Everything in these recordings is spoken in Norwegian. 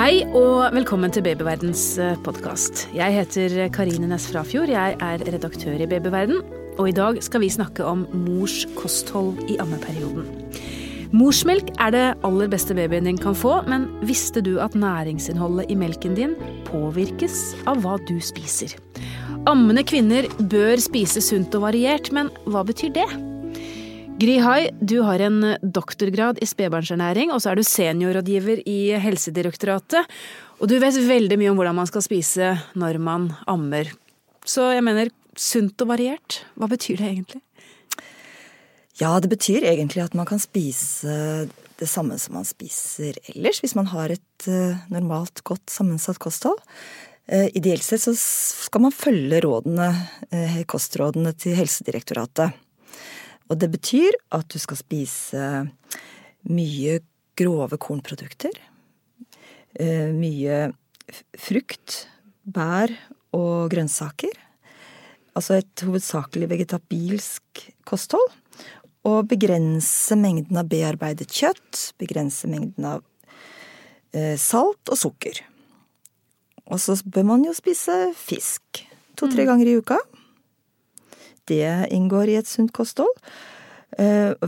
Hei og velkommen til Babyverdens podkast. Jeg heter Karine Næss Frafjord. Jeg er redaktør i Babyverden. Og i dag skal vi snakke om mors kosthold i ammeperioden. Morsmelk er det aller beste babyen din kan få, men visste du at næringsinnholdet i melken din påvirkes av hva du spiser? Ammende kvinner bør spise sunt og variert, men hva betyr det? Gry Hai, du har en doktorgrad i spedbarnsernæring, og så er du seniorrådgiver i Helsedirektoratet. Og du vet veldig mye om hvordan man skal spise når man ammer. Så jeg mener, sunt og variert, hva betyr det egentlig? Ja, det betyr egentlig at man kan spise det samme som man spiser ellers, hvis man har et normalt, godt sammensatt kosthold. Ideelt sett så skal man følge rådene, kostrådene til Helsedirektoratet. Og det betyr at du skal spise mye grove kornprodukter. Mye frukt, bær og grønnsaker. Altså et hovedsakelig vegetabilsk kosthold. Og begrense mengden av bearbeidet kjøtt, begrense mengden av salt og sukker. Og så bør man jo spise fisk to-tre ganger i uka. Det inngår i et sunt kosthold.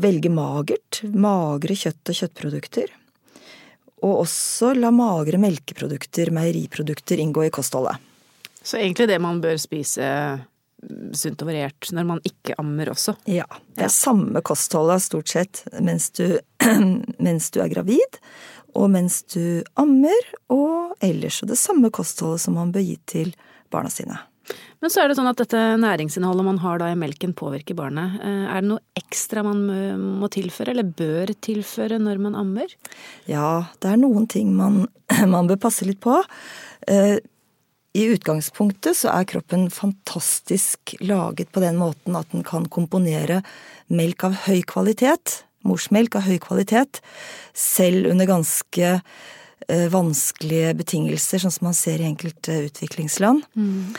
Velge magert. Magre kjøtt og kjøttprodukter. Og også la magre melkeprodukter, meieriprodukter, inngå i kostholdet. Så egentlig det man bør spise sunt og variert når man ikke ammer også? Ja. Det er samme kostholdet stort sett mens du, mens du er gravid, og mens du ammer, og ellers. Og det samme kostholdet som man bør gi til barna sine. Men så er det sånn at dette næringsinnholdet man har da i melken påvirker barnet. Er det noe ekstra man må tilføre, eller bør tilføre, når man ammer? Ja, det er noen ting man, man bør passe litt på. I utgangspunktet så er kroppen fantastisk laget på den måten at den kan komponere melk av høy kvalitet, morsmelk av høy kvalitet, selv under ganske vanskelige betingelser, sånn som man ser i enkelte utviklingsland. Mm.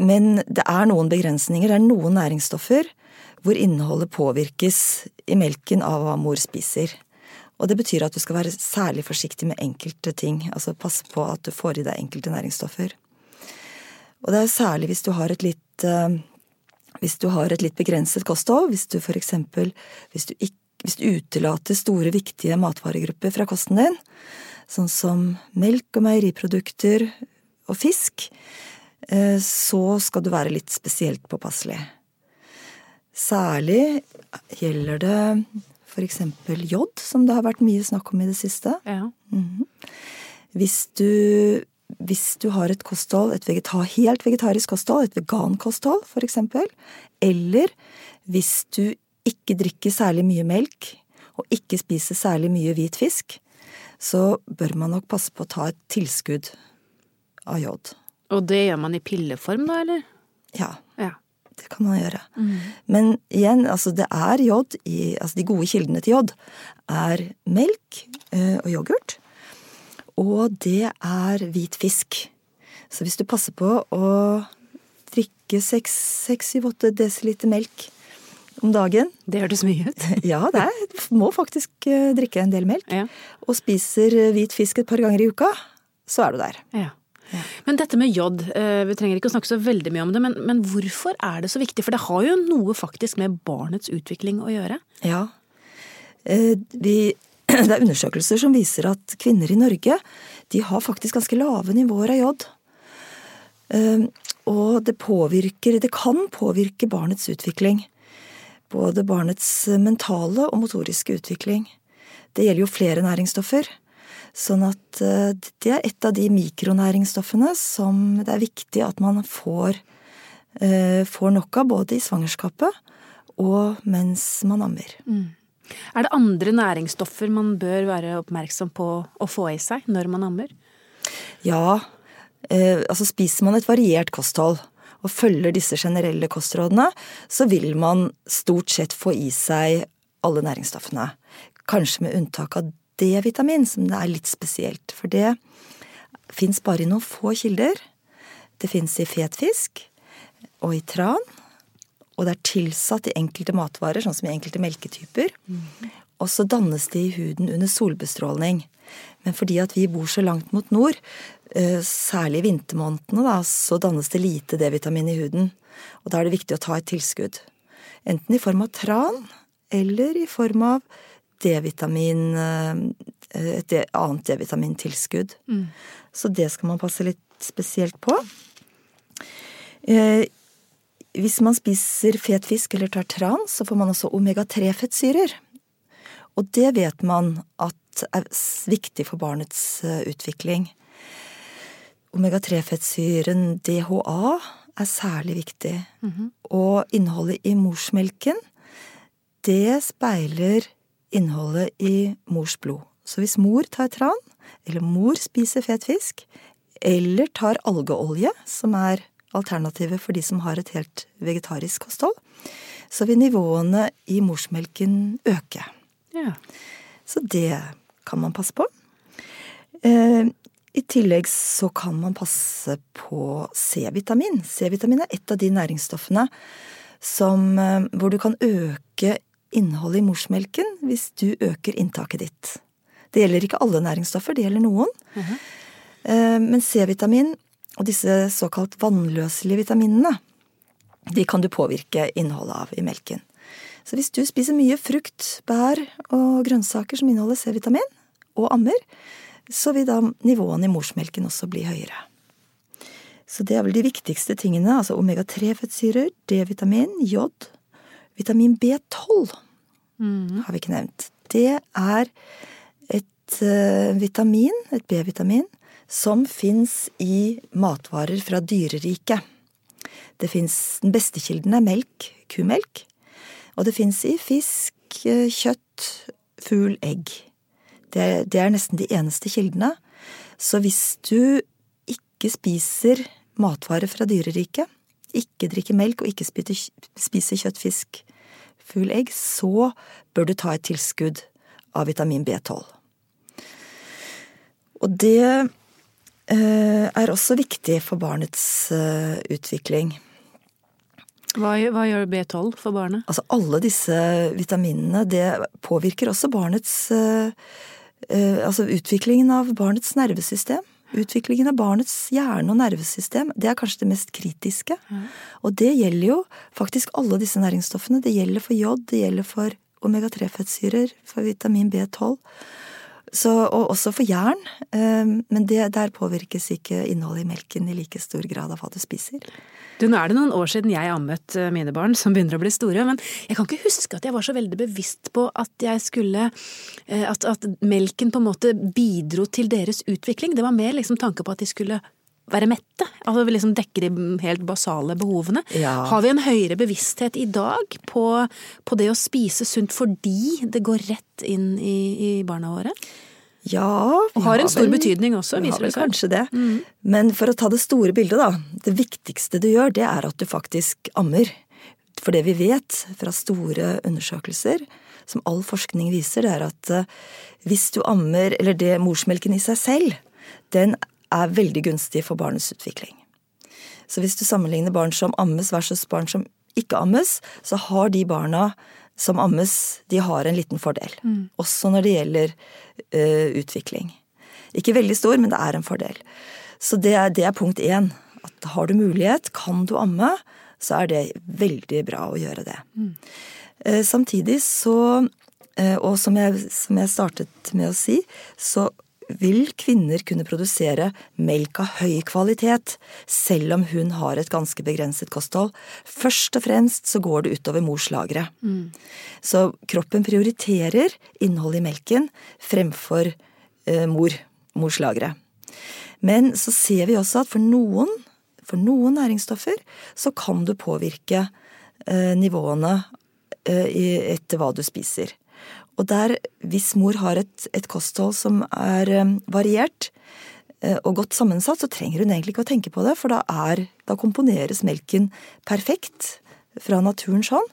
Men det er noen begrensninger, det er noen næringsstoffer hvor innholdet påvirkes i melken av hva mor spiser. Og det betyr at du skal være særlig forsiktig med enkelte ting, altså passe på at du får i deg enkelte næringsstoffer. Og det er særlig hvis du har et litt hvis du har et litt begrenset kosthold, hvis du eksempel hvis du, ikke, hvis du utelater store, viktige matvaregrupper fra kosten din, sånn som melk og meieriprodukter og fisk, så skal du være litt spesielt påpasselig. Særlig gjelder det for eksempel jod, som det har vært mye snakk om i det siste. Ja. Hvis du, hvis du har et kosthold, et vegetar, helt vegetarisk kosthold, et vegankosthold for eksempel, eller hvis du ikke drikke særlig mye melk, og ikke spise særlig mye hvit fisk, så bør man nok passe på å ta et tilskudd av jod. Og det gjør man i pilleform da, eller? Ja. Ja. Det kan man gjøre. Men igjen, altså det er jod i Altså de gode kildene til jod er melk og yoghurt. Og det er hvit fisk. Så hvis du passer på å drikke seks, syv, åtte desiliter melk om dagen Det hørtes mye ut. Ja, det er, må faktisk drikke en del melk. Ja. Og spiser hvit fisk et par ganger i uka, så er du der. Ja. Men dette med jod, vi trenger ikke å snakke så veldig mye om det, men, men, hvorfor er det så viktig? For det har jo noe faktisk med barnets utvikling å gjøre? Ja. Vi, det er undersøkelser som viser at kvinner i Norge de har faktisk ganske lave nivåer av jod. Og det påvirker, det kan påvirke barnets utvikling. Både barnets mentale og motoriske utvikling. Det gjelder jo flere næringsstoffer. Sånn at det er et av de mikronæringsstoffene som det er viktig at man får, får nok av både i svangerskapet og mens man ammer. Mm. Er det andre næringsstoffer man bør være oppmerksom på å få i seg når man ammer? Ja, altså spiser man et variert kosthold og følger disse generelle kostrådene, så vil man stort sett få i seg alle næringsstoffene. Kanskje med unntak av D-vitamin, som det er litt spesielt. For det fins bare i noen få kilder. Det fins i fet fisk og i tran. Og det er tilsatt i enkelte matvarer, sånn som i enkelte melketyper. og så dannes det i huden under solbestråling. Men fordi at vi bor så langt mot nord, særlig i vintermånedene, da, så dannes det lite D-vitamin i huden. Og da er det viktig å ta et tilskudd. Enten i form av tran eller i form av D-vitamin eh, Et annet D-vitamintilskudd. Mm. Så det skal man passe litt spesielt på. Eh, hvis man spiser fet fisk eller tar tran, så får man også omega-3-fettsyrer. Og det vet man at er viktig for barnets eh, utvikling. Omega-3-fettsyren DHA er særlig viktig. Mm -hmm. Og innholdet i morsmelken, det speiler innholdet i mors blod. Så hvis mor tar tran, eller mor spiser fet fisk, eller tar algeolje, som er alternativet for de som har et helt vegetarisk kosthold, så vil nivåene i morsmelken øke. Ja. Så det kan man passe på. I tillegg så kan man passe på C-vitamin. C-vitamin er et av de næringsstoffene som, eh, hvor du kan øke innholdet i morsmelken hvis du øker inntaket ditt. Det gjelder ikke alle næringsstoffer, det gjelder noen. Uh -huh. Men C-vitamin og disse såkalt vannløselige vitaminene, de kan du påvirke innholdet av i melken. Så hvis du spiser mye frukt, bær og grønnsaker som inneholder C-vitamin, og ammer, så vil da nivåene i morsmelken også bli høyere. Så det er vel de viktigste tingene, altså omega-3-fettsyrer, D-vitamin, jod, Vitamin B12 mm. har vi ikke nevnt. Det er et uh, vitamin, et B-vitamin, som fins i matvarer fra dyreriket. Det fins Den beste kilden er melk, kumelk. Og det fins i fisk, eh, kjøtt, fugl, egg. Det, det er nesten de eneste kildene. Så hvis du ikke spiser matvarer fra dyreriket, ikke drikker melk og ikke spiser kjøtt, fisk, fugl, egg, så bør du ta et tilskudd av vitamin B12. Og det eh, er også viktig for barnets eh, utvikling. Hva, hva, gjør B12 for barnet? Altså Alle disse vitaminene det påvirker også barnets eh Altså utviklingen av barnets nervesystem. Utviklingen av barnets hjerne og nervesystem, det er kanskje det mest kritiske. Mm. Og det gjelder jo faktisk alle disse næringsstoffene. Det gjelder for jod, det gjelder for omega-3-fettsyrer, for vitamin B12. Så, og også for jern. Ehm, men det, der påvirkes ikke innholdet i melken i like stor grad av hva du spiser. Du, Nå er det noen år siden jeg ammet eh, mine barn, som begynner å bli store. Men jeg kan ikke huske at jeg var så veldig bevisst på at jeg skulle eh, At, at melken på en måte bidro til deres utvikling. Det var mer liksom tanke på at de skulle være mette. Altså liksom dekke de helt basale behovene. Ja. Har vi en høyere bevissthet i dag på, på, det å spise sunt fordi det går rett inn i, i barna våre? Ja Og har en stor vel, betydning også, viser det seg. Kanskje det. Mm. Men for å ta det store bildet, da. Det viktigste du gjør, det er at du faktisk ammer. For det vi vet fra store undersøkelser, som all forskning viser, det er at uh, hvis du ammer, eller det morsmelken i seg selv, den er veldig gunstig for barnets utvikling. Så hvis du sammenligner barn som ammes versus barn som ikke ammes, så har de barna som ammes, de har en liten fordel. Mm. Også når det gjelder uh, utvikling. Ikke veldig stor, men det er en fordel. Så det er, det er punkt én. At har du mulighet, kan du amme, så er det veldig bra å gjøre det. Mm. Uh, samtidig så, uh, og som jeg, som jeg startet med å si, så vil kvinner kunne produsere melk av høy kvalitet, selv om hun har et ganske begrenset kosthold. Først og fremst så går det utover morslagre. Mm. Så kroppen prioriterer innholdet i melken fremfor eh, mor, mors. Men så ser vi også at for noen, for noen næringsstoffer så kan du påvirke eh, nivåene eh, etter hva du spiser. Og der, hvis mor har et, et kosthold som er um, variert uh, og godt sammensatt, så trenger hun egentlig ikke å tenke på det, for da, er, da komponeres melken perfekt fra naturens hånd.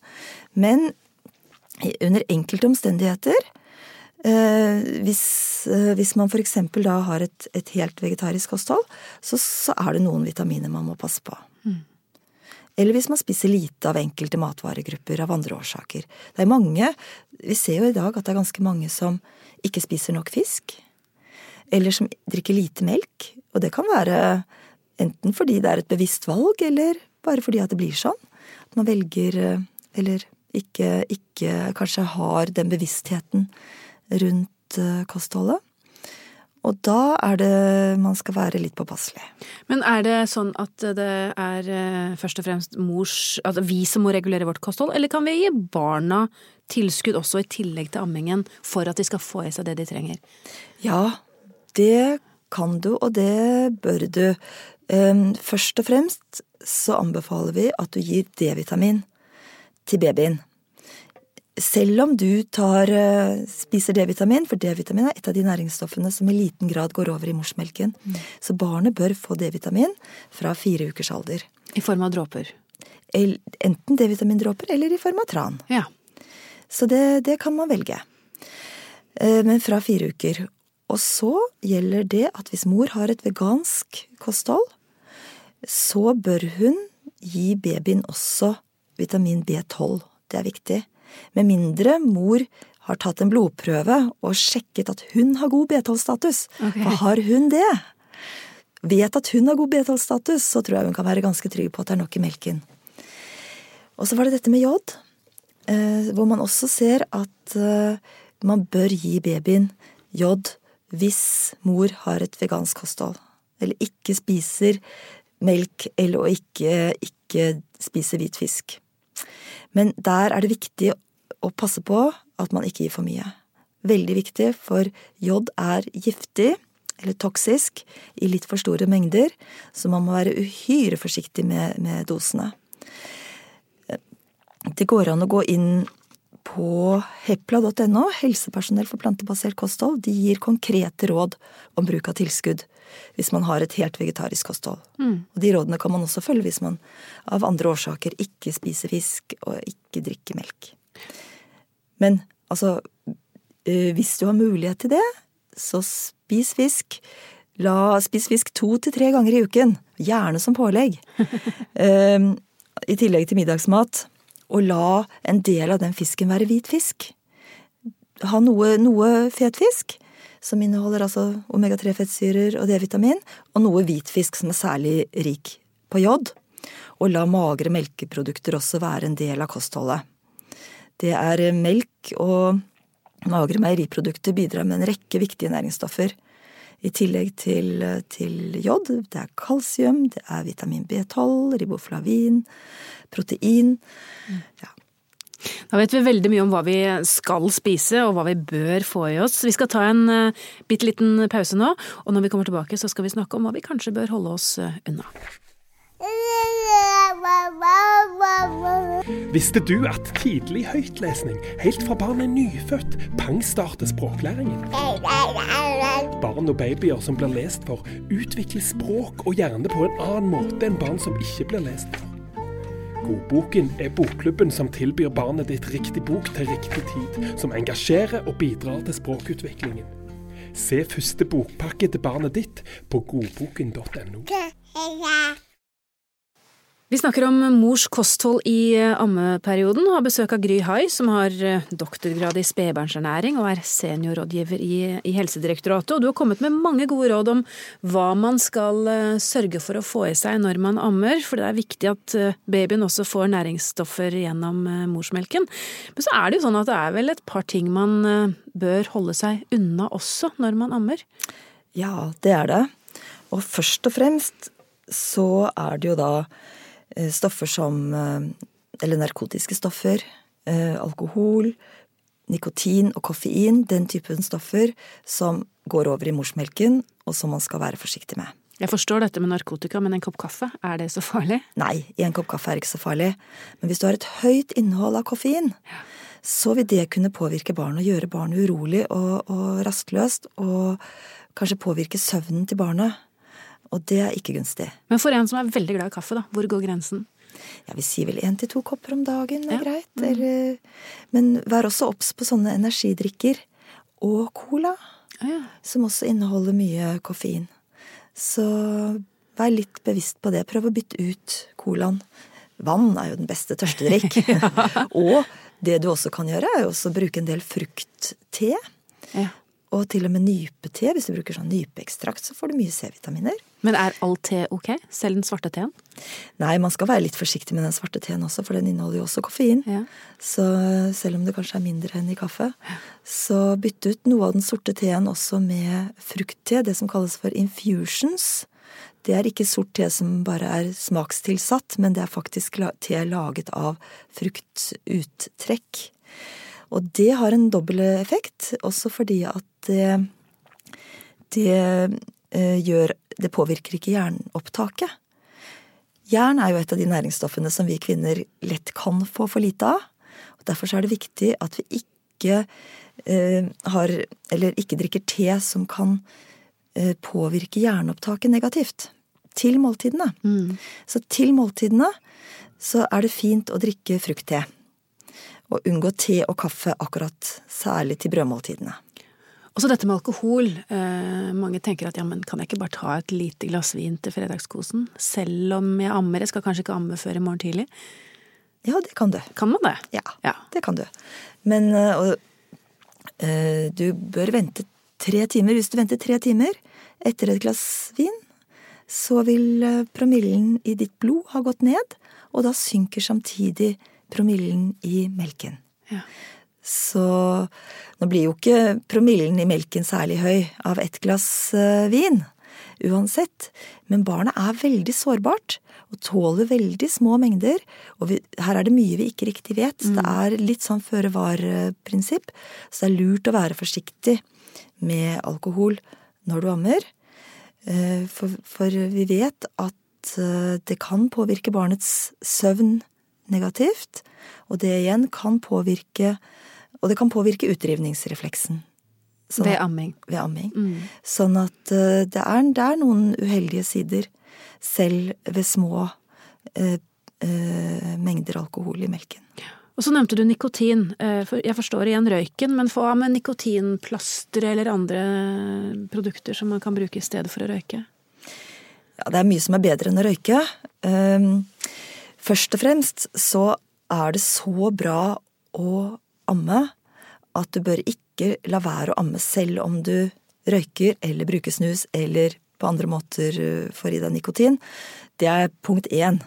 Men under enkelte omstendigheter, uh, hvis, hvis man f.eks. da har et, et, helt vegetarisk kosthold, så, så, er det noen vitaminer man må passe på. Mm. Eller hvis man spiser lite av enkelte matvaregrupper av andre årsaker. Det er mange, vi ser jo i dag at det er ganske mange som ikke spiser nok fisk. Eller som drikker lite melk. Og det kan være enten fordi det er et bevisst valg, eller bare fordi at det blir sånn. At man velger, eh, eller ikke, ikke kanskje har den bevisstheten rundt eh, kostholdet. Og da er det man skal være litt påpasselig. Men er det sånn at det er eh, først og fremst mors Altså vi som må regulere vårt kosthold, eller kan vi gi barna tilskudd også i tillegg til ammingen for at de skal få i seg det de trenger? Ja, det kan du, og det bør du. Ehm, først og fremst så anbefaler vi at du gir D-vitamin til babyen. Selv om du tar, eh, spiser D-vitamin, for D-vitamin er et av de næringsstoffene som i liten grad går over i morsmelken. Mm. Så barnet bør få D-vitamin fra fire ukers alder. I form av dråper? Enten D-vitamindråper eller i form av tran. Ja. Så det, det kan man velge. Eh, men fra fire uker. Og så gjelder det at hvis mor har et vegansk kosthold, så bør hun gi babyen også vitamin B12. Det er viktig. Med mindre mor har tatt en blodprøve og sjekket at hun har god B12-status. Okay. For har hun det, vet at hun har god B12-status, så tror jeg hun kan være ganske trygg på at det er nok i melken. Og så var det dette med jod, eh, hvor man også ser at eh, man bør gi babyen jod hvis mor har et vegansk kosthold. Eller ikke spiser melk, eller ikke, ikke spiser hvit fisk. Men der er det viktig å passe på at man ikke gir for mye. Veldig viktig, for jod er giftig, eller toksisk, i litt for store mengder, så man må være uhyre forsiktig med, med dosene. Det går an å gå inn på hepla.no, helsepersonell for plantebasert kosthold, de gir konkrete råd om bruk av tilskudd hvis man har et helt vegetarisk kosthold. Mm. Og De rådene kan man også følge hvis man av andre årsaker ikke spiser fisk og ikke drikker melk. Men altså, eh, hvis du har mulighet til det, så spis fisk. La spis fisk to til tre ganger i uken. Gjerne som pålegg. um, I tillegg til middagsmat. Og la en del av den fisken være hvit fisk. Ha noe, noe fet fisk, som inneholder altså omega-3-fettsyrer og D-vitamin, og noe hvitfisk som er særlig rik på jod. Og la magre melkeprodukter også være en del av kostholdet. Det er melk og magre meieriprodukter bidrar med en rekke viktige næringsstoffer. I tillegg til, til jod. Det er kalsium, det er vitamin B12, riboflavin, protein. Ja. Da vet vi veldig mye om hva vi skal spise og hva vi bør få i oss. Vi skal ta en uh, bitte liten pause nå, og når vi kommer tilbake så skal vi snakke om hva vi kanskje bør holde oss uh, unna. Visste du at tidlig høytlesning, helt fra barnet er nyfødt, pangstarter språklæringen? Barn og babyer som blir lest for, utvikler språk og hjerne på en annen måte enn barn som ikke blir lest for. Godboken er bokklubben som tilbyr barnet ditt riktig bok til riktig tid, som engasjerer og bidrar til språkutviklingen. Se første bokpakke til barnet ditt på godboken.no. Vi snakker om mors kosthold i eh, ammeperioden, og har besøk av Gry Hai, som har eh, doktorgrad i spedbarnsernæring og er seniorrådgiver i, i, Helsedirektoratet. Og du har kommet med mange gode råd om hva man skal eh, sørge for å få i seg når man ammer, for det er viktig at babyen også får næringsstoffer gjennom morsmelken. Men så er det jo sånn at det er vel et par ting man bør holde seg unna også når man ammer? Ja, det er det. Og først og fremst så er det jo da stoffer som eh, Eller narkotiske stoffer. Eh, alkohol, nikotin og koffein. Den typen stoffer som går over i morsmelken, og som man skal være forsiktig med. Jeg forstår dette med narkotika, men en kopp kaffe, er det så farlig? Nei, en kopp kaffe er ikke så farlig. Men hvis du har et høyt innhold av koffein, ja. så vil det kunne påvirke barnet og gjøre barnet urolig og, og rastløst. Og kanskje påvirke søvnen til barnet. Og det er ikke gunstig. Men for en som er veldig glad i kaffe, da, hvor går grensen? Jeg Vi sier vel én til to kopper om dagen er ja. greit. Mm. Eller, men vær også obs på sånne energidrikker. Og cola. Ja. Som også inneholder mye koffein. Så vær litt bevisst på det. Prøv å bytte ut colaen. vann er jo den beste tørstedrikk. og det du også kan gjøre, er jo også å bruke en del fruktte. Ja. Og til og med nypete. Hvis du bruker sånn nypeekstrakt, så får du mye C-vitaminer. Men er all te ok? Selv den svarte teen? Nei, man skal være litt forsiktig med den svarte teen også, for den inneholder jo også koffein. Ja. Så selv om det kanskje er mindre enn i kaffe, så bytte ut noe av den sorte teen også med fruktte, det som kalles for infusions. Det er ikke sort te som bare er smakstilsatt, men det er faktisk te laget av fruktuttrekk. Og det har en dobbel effekt, også fordi at det, det eh, gjør Det påvirker ikke jernopptaket. Jern er jo et av de næringsstoffene som vi kvinner lett kan få for lite av. og Derfor er det viktig at vi ikke eh, har Eller ikke drikker te som kan eh, påvirke jernopptaket negativt. Til måltidene. Mm. Så til måltidene så er det fint å drikke fruktte. Og unngå te og kaffe akkurat særlig til brødmåltidene. Og så dette med alkohol. Eh, mange tenker at ja, men kan jeg ikke bare ta et lite glass vin til fredagskosen? Selv om jeg ammer. Jeg skal kanskje ikke amme før i morgen tidlig. Ja, det kan du. Kan man det? Ja, Ja. det kan du. Men øh, og, eh, du bør vente tre timer. Hvis du venter tre timer etter et glass vin, så vil øh, promillen i ditt blod ha gått ned, og da synker samtidig promillen i melken. Ja. Så nå blir jo ikke promillen i melken særlig høy av ett glass øh, vin, uansett, men barnet er veldig sårbart og tåler veldig små mengder. Og vi, her er det mye vi ikke riktig vet. Mm. Det er litt sånn føre var-prinsipp. Så det er lurt å være forsiktig med alkohol når du ammer. Eh, For, for vi vet at eh, det kan påvirke barnets søvn negativt. Og det igjen kan påvirke Og det kan påvirke utdrivningsrefleksen. Sånn Ved amming. ved amming. Mm. Sånn at eh, det er, det er noen uheldige sider selv ved små eh, eh, mengder alkohol i melken. Og så nevnte du nikotin. Eh, jeg forstår igjen røyken, men få av med nikotinplastre eller andre produkter som man kan bruke i stedet for å røyke? Ja, det er mye som er bedre enn å røyke. Først og fremst så er det så bra å amme at du bør ikke la være å amme selv om du røyker eller bruker snus eller på andre måter eh, får i deg nikotin. Det er punkt én.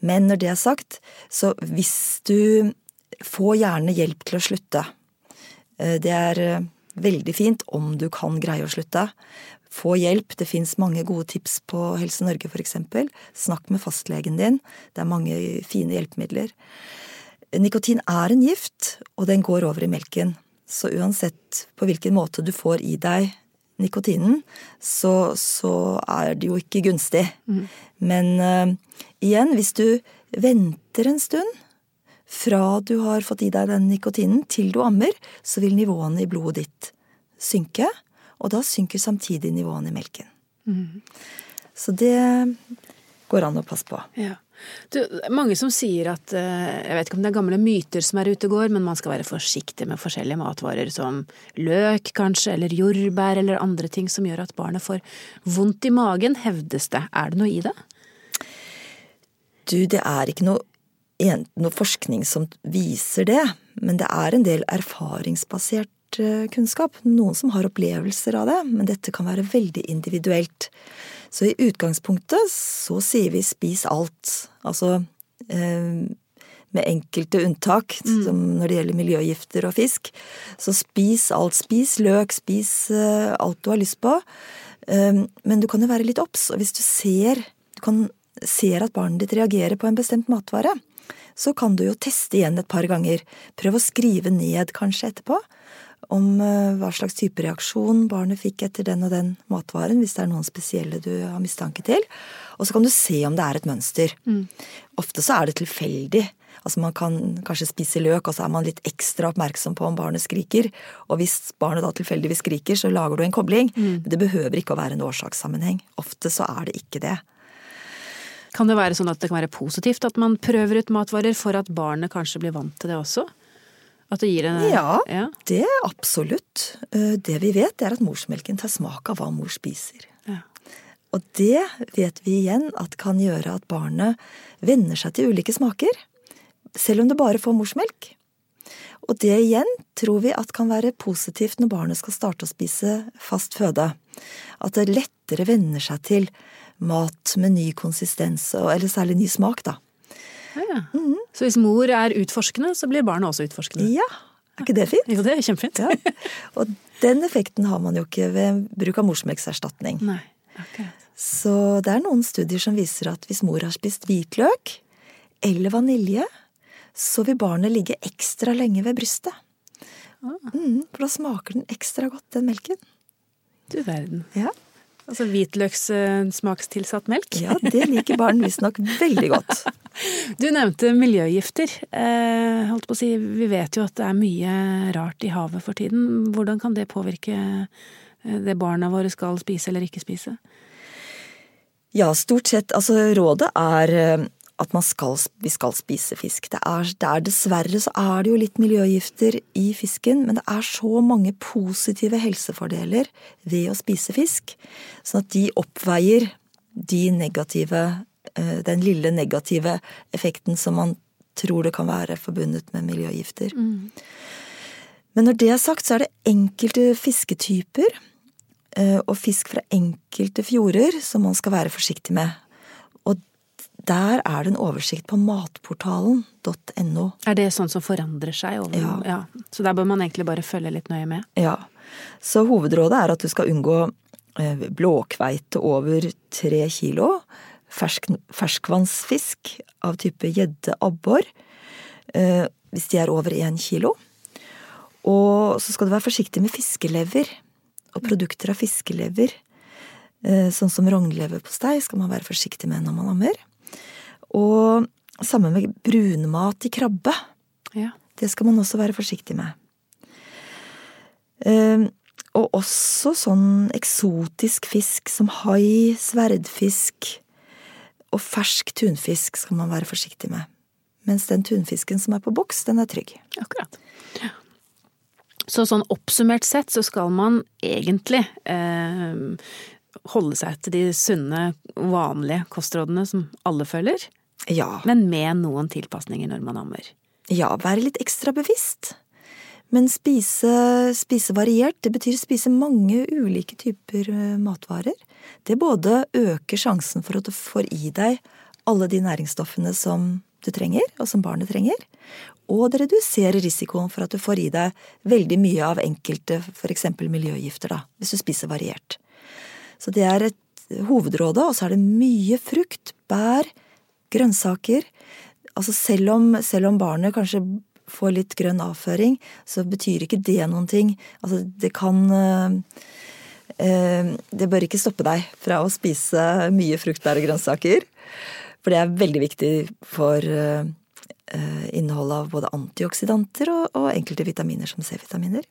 Men når det er sagt, så hvis du får gjerne hjelp til å slutte. Eh, Det er eh, veldig fint om du kan greie å slutte. Få hjelp. Det fins mange gode tips på Helse Norge f.eks. Snakk med fastlegen din. Det er mange fine hjelpemidler. Nikotin er en gift, og den går over i melken. Så uansett på hvilken måte du får i deg nikotinen, så, så er det jo ikke gunstig. Men uh, igjen, hvis du venter en stund fra du har fått i deg den nikotinen til du ammer, så vil nivåene i blodet ditt synke, og da synker samtidig nivåene i melken. Så det går an å passe på. Ja. Du, mange som sier at eh, Jeg vet ikke om det er gamle myter som er ute og går, men man skal være forsiktig med forskjellige matvarer som løk, kanskje, eller jordbær, eller andre ting som gjør at barnet får vondt i magen, hevdes det. Er det noe i det? Du, det er ikke noe, noe forskning som viser det, men det er en del erfaringsbasert kunnskap. Noen som har opplevelser av det, men dette kan være veldig individuelt. Så i utgangspunktet så sier vi spis alt. Altså eh, med enkelte unntak, som når det gjelder miljøgifter og fisk. Så spis alt. Spis løk, spis eh, alt du har lyst på. Eh, men du kan jo være litt obs, og hvis du ser, du kan, ser at barnet ditt reagerer på en bestemt matvare, så kan du jo teste igjen et par ganger. Prøv å skrive ned kanskje etterpå om eh, hva slags type reaksjon barnet fikk etter den og den matvaren, hvis det er noen spesielle du har mistanke til. Og så kan du se om det er et mønster. Ofte så er det tilfeldig. Altså Man kan kanskje spise løk, og så er man litt ekstra oppmerksom på om barnet skriker. Og hvis barnet da tilfeldigvis skriker, så lager du en kobling. Men det behøver ikke å være en årsakssammenheng. Ofte så er det ikke det. Kan det være sånn at det kan være positivt at man prøver ut matvarer for at barnet kanskje blir vant til det også? At det gir en Ja, ja. det er absolutt. Eh, Det vi vet, er at morsmelken tar smak av hva mor spiser. Ja. Og det vet vi igjen at kan gjøre at barnet venner seg til ulike smaker, selv om det bare får morsmelk. Og det igjen tror vi at kan være positivt når barnet skal starte å spise fast føde. At det lettere venner seg til mat med ny konsistens, eller særlig ny smak, da. Ja. Mm. Så hvis mor er utforskende, så blir barnet også utforskende? Ja, er ikke det fint? Jo, det er kjempefint. Ja. Og den effekten har man jo ikke ved bruk av morsmelkserstatning. Nei, akkurat. Så det er noen studier som viser at hvis mor har spist hvitløk eller vanilje, så vil barnet ligge ekstra lenge ved brystet. Mm, for da smaker den ekstra godt, den melken. Du verden. Ja. Altså hvitløkssmakstilsatt melk? Ja, det liker barn visstnok veldig godt. Du nevnte miljøgifter. Eh, holdt på å si, vi vet jo at det er mye rart i havet for tiden. Hvordan kan det påvirke eh, det barna våre skal spise eller ikke spise? Ja, stort sett. Altså, rådet er eh, at skal, vi skal spise fisk. Det er, det er, Dessverre så er det jo litt miljøgifter i fisken, men det er så mange positive helsefordeler ved å spise fisk, sånn at de oppveier de negative, eh, den lille negative effekten som man tror det kan være forbundet med miljøgifter. Mm. Men når det er sagt, så er det enkelte fisketyper Eh, og fisk fra enkelte fjorder som man skal være forsiktig med. Der er det en oversikt på matportalen.no. Er det sånn som forandrer seg? Over, ja. ja. Så der bør man egentlig bare følge litt nøye med? Ja. Så hovedrådet er at du skal unngå eh, blåkveite over tre kilo. Fersk, ferskvannsfisk av type gjedde, abbor, eh, hvis de er over én kilo. Og så skal du være forsiktig med fiskelever og produkter av fiskelever, eh, sånn som rognleverpostei, skal man være forsiktig med når man ammer. Og sammen med brunmat i krabbe. Ja. Det skal man også være forsiktig med. Eh, og også sånn eksotisk fisk som hai, sverdfisk og fersk tunfisk skal man være forsiktig med. Mens den tunfisken som er på boks, den er trygg. Akkurat. Ja. Så sånn oppsummert sett så skal man egentlig eh, holde seg til de sunne, vanlige kostrådene som alle følger. Ja. Men med noen tilpasninger når man ammer. Ja, være litt ekstra bevisst. Men spise, spise variert, det betyr spise mange ulike typer eh, matvarer. Det både øker sjansen for at du får i deg alle de næringsstoffene som du trenger, og som barnet trenger, og det reduserer risikoen for at du får i deg veldig mye av enkelte f.eks. miljøgifter, da, hvis du spiser variert. Så det er et hovedråde, og så er det mye frukt, bær, grønnsaker. Altså selv om, selv om barnet kanskje får litt grønn avføring, så betyr ikke det noen ting. Altså det kan øh, Det bør ikke stoppe deg fra å spise mye fruktbær og grønnsaker. For det er veldig viktig for Eh, innholdet av både antioksidanter og, og enkelte vitaminer som C-vitaminer.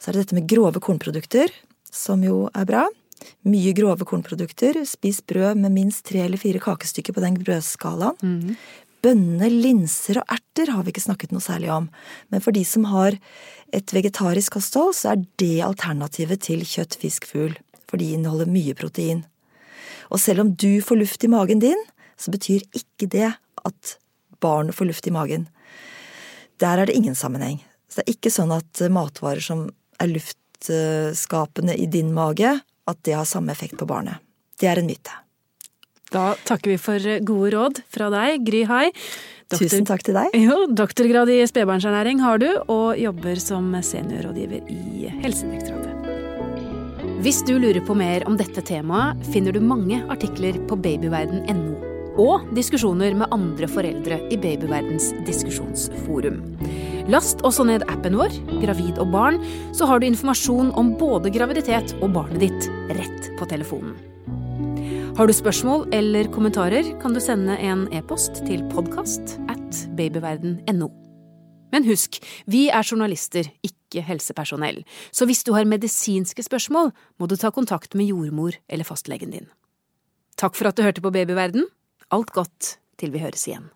Så er det dette med grove kornprodukter, som jo er bra. Mye grove kornprodukter. Spis brød med minst tre eller fire kakestykker på den brødskalaen. Mm. Bønner, linser og erter har vi ikke snakket noe særlig om. Men for de som har et vegetarisk kosthold, så er det alternativet til kjøtt, fisk, fugl. For de inneholder mye protein. Og selv om du får luft i magen din, så betyr ikke det at barn får luft i magen. Der er det ingen sammenheng. Så det er ikke sånn at matvarer som er luftskapende i din mage, at det har samme effekt på barnet. Det er en myte. Da takker vi for gode råd fra deg, Gry Hai. Doktor, Tusen takk til deg. Jo, doktorgrad i spedbarnsernæring har du, og jobber som seniorrådgiver i Helsedirektoratet. Hvis du lurer på mer om dette temaet, finner du mange artikler på babyverden.no og diskusjoner med andre foreldre i Babyverdens diskusjonsforum. Last også ned appen vår, Gravid og barn, så har du informasjon om både graviditet og barnet ditt rett på telefonen. Har du spørsmål eller kommentarer, kan du sende en e-post til podkast at babyverden.no. Men husk, vi er journalister, ikke helsepersonell, så hvis du har medisinske spørsmål, må du ta kontakt med jordmor eller fastlegen din. Takk for at du hørte på Babyverden. Alt godt til vi høres igjen.